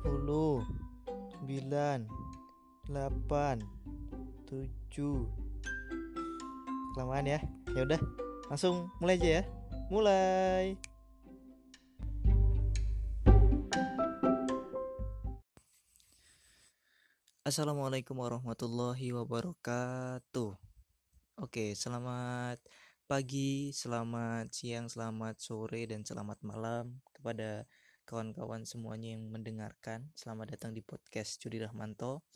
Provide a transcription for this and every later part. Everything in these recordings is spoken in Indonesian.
10 9 8 7 kelamaan ya. Ya udah langsung mulai aja ya. Mulai. Assalamualaikum warahmatullahi wabarakatuh. Oke selamat pagi, selamat siang, selamat sore, dan selamat malam kepada kawan-kawan semuanya yang mendengarkan. Selamat datang di podcast Judi Rahmanto.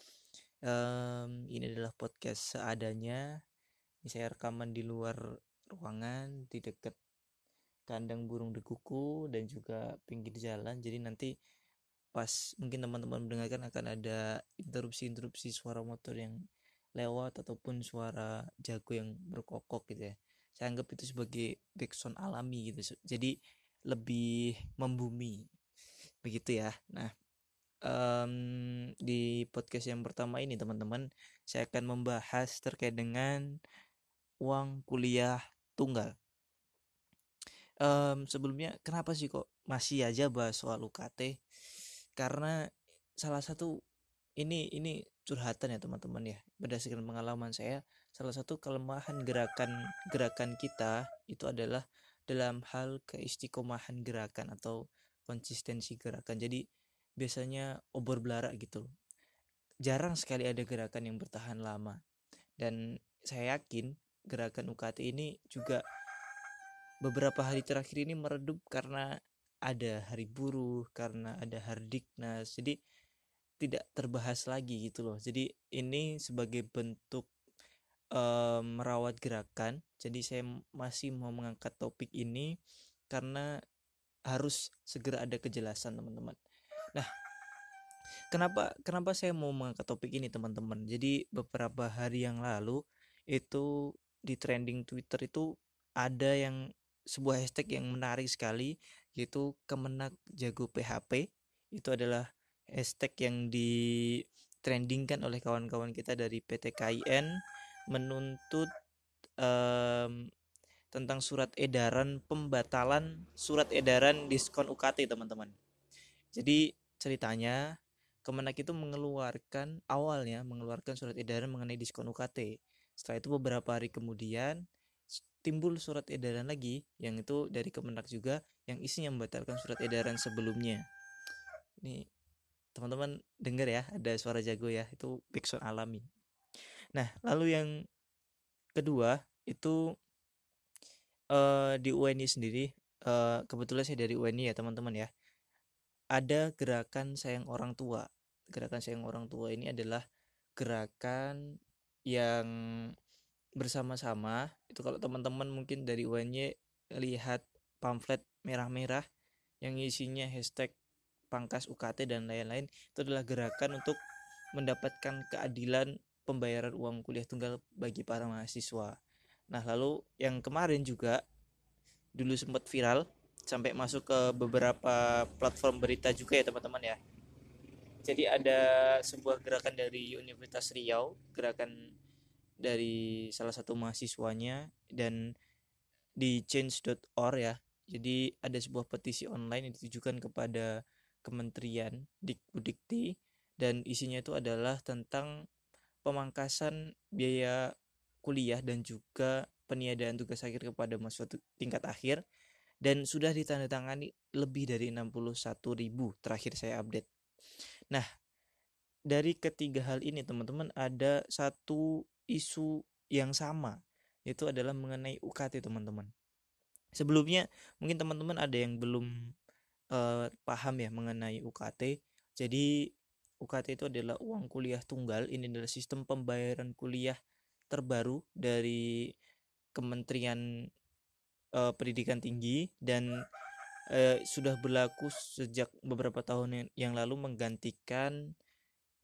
Um, ini adalah podcast seadanya. Ini saya rekaman di luar ruangan, di dekat kandang burung dekuku dan juga pinggir jalan. Jadi nanti pas mungkin teman-teman mendengarkan akan ada interupsi-interupsi suara motor yang lewat ataupun suara jago yang berkokok gitu ya saya anggap itu sebagai backsound alami gitu jadi lebih membumi begitu ya. Nah um, di podcast yang pertama ini teman-teman saya akan membahas terkait dengan uang kuliah tunggal. Um, sebelumnya kenapa sih kok masih aja bahas soal UKT karena salah satu ini ini curhatan ya teman-teman ya. Berdasarkan pengalaman saya salah satu kelemahan gerakan gerakan kita itu adalah dalam hal keistiqomahan gerakan atau konsistensi gerakan. Jadi biasanya obor belara gitu. Jarang sekali ada gerakan yang bertahan lama. Dan saya yakin gerakan UKT ini juga beberapa hari terakhir ini meredup karena ada hari buruh karena ada hardiknas jadi tidak terbahas lagi gitu loh. Jadi ini sebagai bentuk merawat gerakan. Jadi saya masih mau mengangkat topik ini karena harus segera ada kejelasan teman-teman. Nah kenapa kenapa saya mau mengangkat topik ini teman-teman? Jadi beberapa hari yang lalu itu di trending Twitter itu ada yang sebuah hashtag yang menarik sekali yaitu Kemenak Jago PHP itu adalah hashtag yang di trendingkan oleh kawan-kawan kita dari PT KIN menuntut um, tentang surat edaran pembatalan surat edaran diskon UKT teman-teman. Jadi ceritanya Kemenak itu mengeluarkan awalnya mengeluarkan surat edaran mengenai diskon UKT. Setelah itu beberapa hari kemudian timbul surat edaran lagi yang itu dari Kemenak juga yang isinya membatalkan surat edaran sebelumnya. Ini teman-teman dengar ya ada suara jago ya itu backsound alami. Nah lalu yang kedua itu uh, di UNI sendiri uh, kebetulan saya dari UNI ya teman-teman ya ada gerakan sayang orang tua. Gerakan sayang orang tua ini adalah gerakan yang bersama-sama itu kalau teman-teman mungkin dari UNY lihat pamflet merah-merah yang isinya hashtag pangkas UKT dan lain-lain itu adalah gerakan untuk mendapatkan keadilan pembayaran uang kuliah tunggal bagi para mahasiswa. Nah, lalu yang kemarin juga dulu sempat viral sampai masuk ke beberapa platform berita juga ya teman-teman ya. Jadi ada sebuah gerakan dari Universitas Riau, gerakan dari salah satu mahasiswanya dan di change.org ya jadi ada sebuah petisi online yang ditujukan kepada Kementerian Dikbudikti dan isinya itu adalah tentang pemangkasan biaya kuliah dan juga peniadaan tugas akhir kepada mahasiswa tingkat akhir. Dan sudah ditandatangani lebih dari 61 ribu terakhir saya update. Nah, dari ketiga hal ini teman-teman ada satu isu yang sama itu adalah mengenai UKT teman-teman. Sebelumnya mungkin teman-teman ada yang belum uh, paham ya mengenai UKT jadi UKT itu adalah uang kuliah tunggal. Ini adalah sistem pembayaran kuliah terbaru dari Kementerian uh, Pendidikan Tinggi dan uh, sudah berlaku sejak beberapa tahun yang lalu menggantikan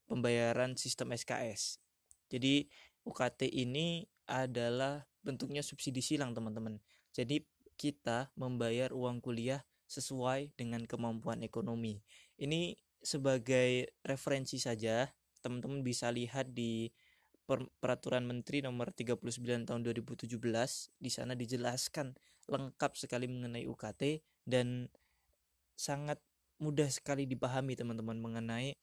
pembayaran sistem SKS jadi UKT ini adalah bentuknya subsidi silang teman-teman. Jadi kita membayar uang kuliah sesuai dengan kemampuan ekonomi. Ini sebagai referensi saja, teman-teman bisa lihat di Peraturan Menteri nomor 39 tahun 2017. Di sana dijelaskan lengkap sekali mengenai UKT dan sangat mudah sekali dipahami teman-teman mengenai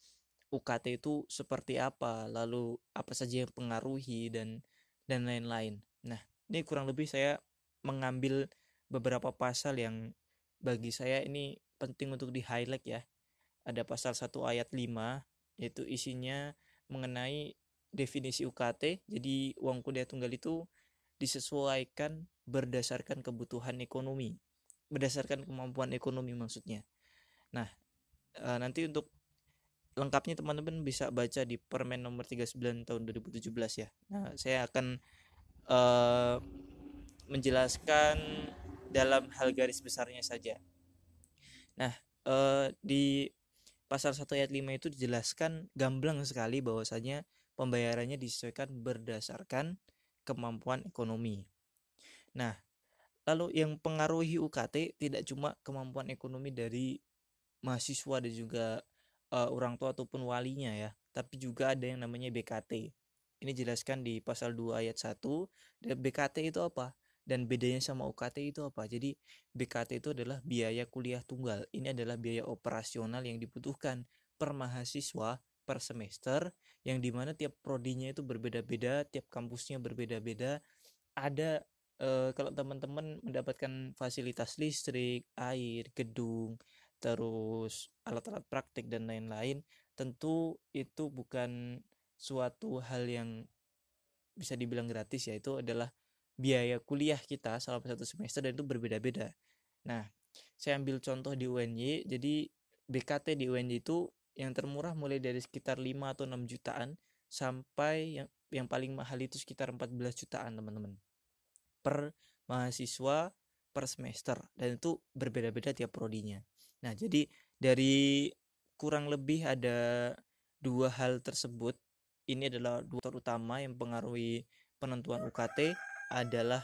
UKT itu seperti apa, lalu apa saja yang pengaruhi dan dan lain-lain. Nah, ini kurang lebih saya mengambil beberapa pasal yang bagi saya ini penting untuk di highlight ya. Ada pasal 1 ayat 5 yaitu isinya mengenai definisi UKT. Jadi uang kuliah tunggal itu disesuaikan berdasarkan kebutuhan ekonomi, berdasarkan kemampuan ekonomi maksudnya. Nah, e, nanti untuk lengkapnya teman-teman bisa baca di Permen nomor 39 tahun 2017 ya. Nah, saya akan uh, menjelaskan dalam hal garis besarnya saja. Nah, uh, di pasal 1 ayat 5 itu dijelaskan gamblang sekali bahwasanya pembayarannya disesuaikan berdasarkan kemampuan ekonomi. Nah, lalu yang pengaruhi UKT tidak cuma kemampuan ekonomi dari mahasiswa dan juga uh, orang tua ataupun walinya ya, tapi juga ada yang namanya BKT. Ini jelaskan di pasal 2 ayat 1. Dan BKT itu apa? Dan bedanya sama UKT itu apa? Jadi BKT itu adalah biaya kuliah tunggal. Ini adalah biaya operasional yang dibutuhkan per mahasiswa per semester yang di mana tiap prodinya itu berbeda-beda, tiap kampusnya berbeda-beda. Ada e, kalau teman-teman mendapatkan fasilitas listrik, air, gedung, terus alat-alat praktik dan lain-lain tentu itu bukan suatu hal yang bisa dibilang gratis ya. Itu adalah biaya kuliah kita selama satu semester dan itu berbeda-beda. Nah saya ambil contoh di UNY jadi BKT di UNY itu yang termurah mulai dari sekitar 5 atau 6 jutaan sampai yang yang paling mahal itu sekitar 14 jutaan teman-teman per mahasiswa per semester dan itu berbeda-beda tiap prodinya Nah, jadi dari kurang lebih ada dua hal tersebut. Ini adalah dua terutama yang pengaruhi penentuan UKT adalah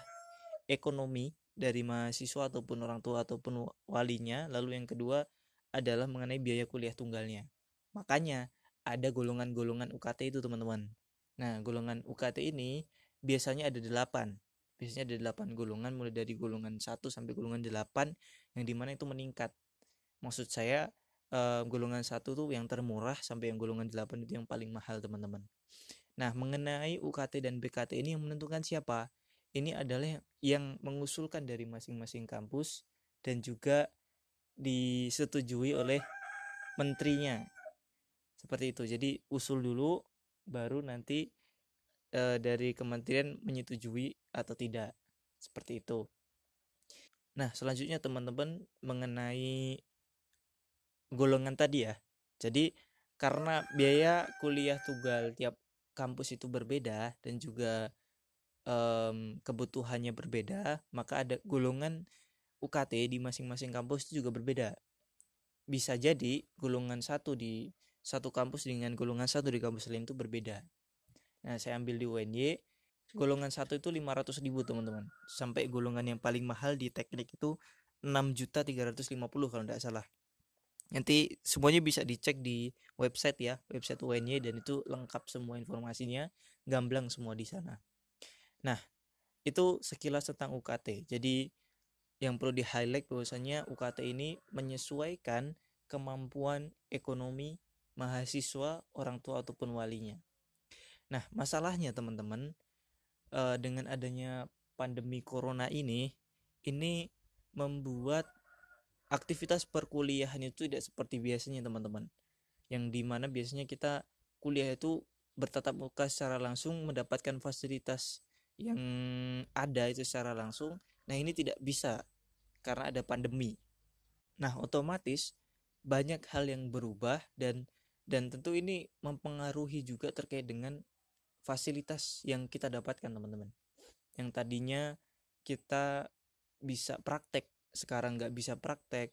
ekonomi dari mahasiswa ataupun orang tua ataupun walinya. Lalu yang kedua adalah mengenai biaya kuliah tunggalnya. Makanya ada golongan-golongan UKT itu teman-teman. Nah, golongan UKT ini biasanya ada delapan. Biasanya ada delapan golongan mulai dari golongan 1 sampai golongan 8 yang di mana itu meningkat maksud saya uh, golongan satu tuh yang termurah sampai yang golongan 8 itu yang paling mahal teman-teman nah mengenai UKT dan BKT ini yang menentukan siapa ini adalah yang mengusulkan dari masing-masing kampus dan juga disetujui oleh menterinya seperti itu jadi usul dulu baru nanti e, dari kementerian menyetujui atau tidak seperti itu nah selanjutnya teman-teman mengenai golongan tadi ya. Jadi karena biaya kuliah tunggal tiap kampus itu berbeda dan juga um, kebutuhannya berbeda, maka ada golongan UKT di masing-masing kampus itu juga berbeda. Bisa jadi golongan satu di satu kampus dengan golongan satu di kampus lain itu berbeda. Nah, saya ambil di UNY, golongan satu itu 500 ribu teman-teman. Sampai golongan yang paling mahal di teknik itu 6 juta 350 kalau tidak salah nanti semuanya bisa dicek di website ya website UNY dan itu lengkap semua informasinya gamblang semua di sana nah itu sekilas tentang UKT jadi yang perlu di highlight bahwasanya UKT ini menyesuaikan kemampuan ekonomi mahasiswa orang tua ataupun walinya. Nah masalahnya teman-teman eh, dengan adanya pandemi corona ini ini membuat aktivitas perkuliahan itu tidak seperti biasanya teman-teman. Yang di mana biasanya kita kuliah itu bertatap muka secara langsung mendapatkan fasilitas yang ada itu secara langsung. Nah ini tidak bisa karena ada pandemi. Nah otomatis banyak hal yang berubah dan dan tentu ini mempengaruhi juga terkait dengan fasilitas yang kita dapatkan teman-teman. Yang tadinya kita bisa praktek sekarang nggak bisa praktek.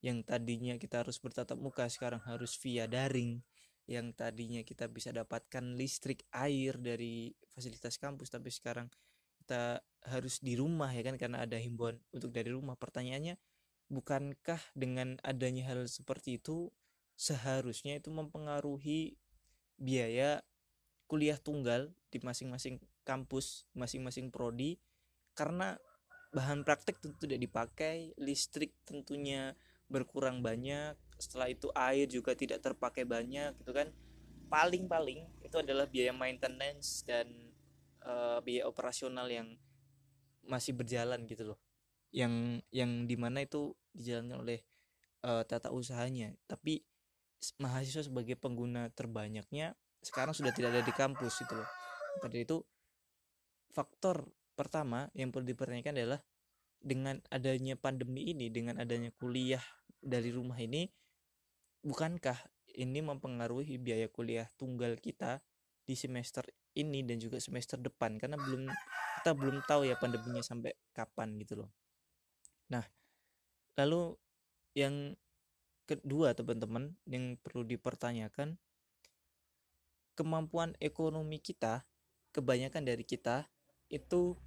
Yang tadinya kita harus bertatap muka sekarang harus via daring. Yang tadinya kita bisa dapatkan listrik air dari fasilitas kampus tapi sekarang kita harus di rumah ya kan? Karena ada himbauan untuk dari rumah. Pertanyaannya bukankah dengan adanya hal seperti itu seharusnya itu mempengaruhi biaya kuliah tunggal di masing-masing kampus masing-masing prodi. Karena bahan praktek tentu tidak dipakai listrik tentunya berkurang banyak setelah itu air juga tidak terpakai banyak gitu kan. Paling-paling itu adalah biaya maintenance dan uh, biaya operasional yang masih berjalan gitu loh. Yang yang di mana itu dijalankan oleh uh, tata usahanya. Tapi mahasiswa sebagai pengguna terbanyaknya sekarang sudah tidak ada di kampus gitu loh pada itu faktor pertama yang perlu dipertanyakan adalah dengan adanya pandemi ini dengan adanya kuliah dari rumah ini bukankah ini mempengaruhi biaya kuliah tunggal kita di semester ini dan juga semester depan karena belum kita belum tahu ya pandeminya sampai kapan gitu loh. Nah, lalu yang kedua teman-teman yang perlu dipertanyakan kemampuan ekonomi kita kebanyakan dari kita itu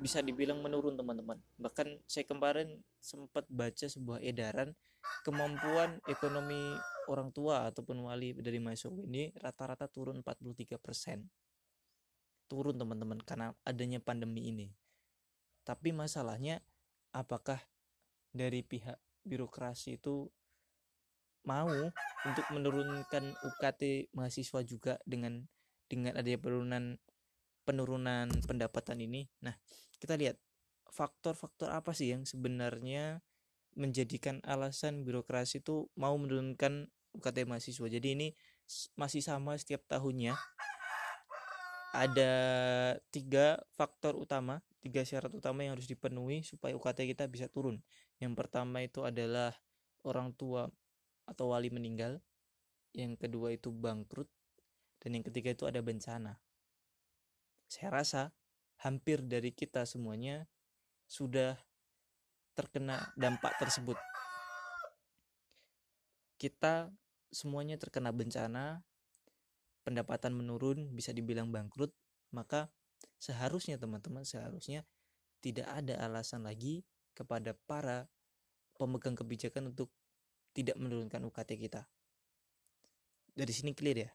bisa dibilang menurun teman-teman. Bahkan saya kemarin sempat baca sebuah edaran kemampuan ekonomi orang tua ataupun wali dari mahasiswa ini rata-rata turun 43% turun teman-teman karena adanya pandemi ini. Tapi masalahnya apakah dari pihak birokrasi itu mau untuk menurunkan UKT mahasiswa juga dengan dengan adanya penurunan penurunan pendapatan ini. Nah, kita lihat faktor-faktor apa sih yang sebenarnya menjadikan alasan birokrasi itu mau menurunkan UKT mahasiswa. Jadi ini masih sama setiap tahunnya. Ada tiga faktor utama, tiga syarat utama yang harus dipenuhi supaya UKT kita bisa turun. Yang pertama itu adalah orang tua atau wali meninggal. Yang kedua itu bangkrut. Dan yang ketiga itu ada bencana saya rasa hampir dari kita semuanya sudah terkena dampak tersebut. Kita semuanya terkena bencana, pendapatan menurun, bisa dibilang bangkrut, maka seharusnya teman-teman seharusnya tidak ada alasan lagi kepada para pemegang kebijakan untuk tidak menurunkan UKT kita. Dari sini clear ya.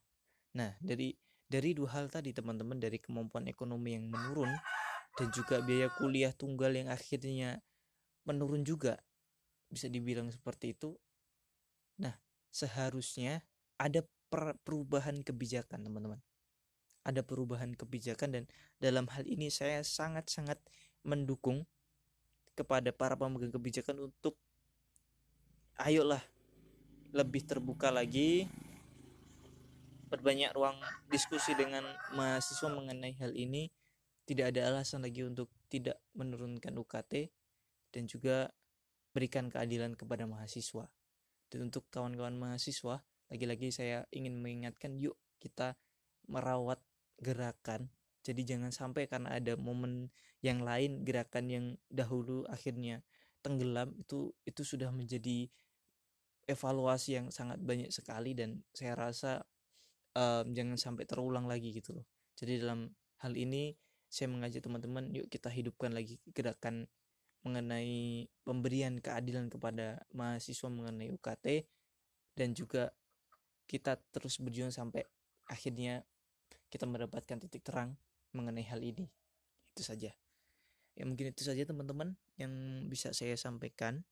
Nah, dari dari dua hal tadi teman-teman dari kemampuan ekonomi yang menurun dan juga biaya kuliah tunggal yang akhirnya menurun juga bisa dibilang seperti itu nah seharusnya ada perubahan kebijakan teman-teman ada perubahan kebijakan dan dalam hal ini saya sangat-sangat mendukung kepada para pemegang kebijakan untuk ayolah lebih terbuka lagi perbanyak ruang diskusi dengan mahasiswa mengenai hal ini tidak ada alasan lagi untuk tidak menurunkan UKT dan juga berikan keadilan kepada mahasiswa. Dan untuk kawan-kawan mahasiswa lagi-lagi saya ingin mengingatkan yuk kita merawat gerakan jadi jangan sampai karena ada momen yang lain gerakan yang dahulu akhirnya tenggelam itu itu sudah menjadi evaluasi yang sangat banyak sekali dan saya rasa um, jangan sampai terulang lagi gitu loh. Jadi dalam hal ini saya mengajak teman-teman yuk kita hidupkan lagi gerakan mengenai pemberian keadilan kepada mahasiswa mengenai UKT dan juga kita terus berjuang sampai akhirnya kita mendapatkan titik terang mengenai hal ini. Itu saja. Ya mungkin itu saja teman-teman yang bisa saya sampaikan.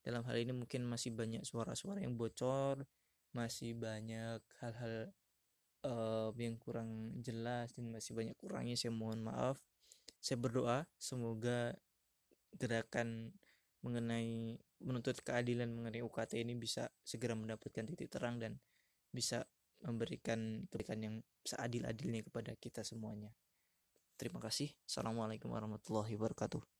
Dalam hal ini mungkin masih banyak suara-suara yang bocor masih banyak hal-hal uh, yang kurang jelas dan masih banyak kurangnya saya mohon maaf. Saya berdoa semoga gerakan mengenai menuntut keadilan mengenai UKT ini bisa segera mendapatkan titik terang dan bisa memberikan kebaikan yang seadil-adilnya kepada kita semuanya. Terima kasih. Assalamualaikum warahmatullahi wabarakatuh.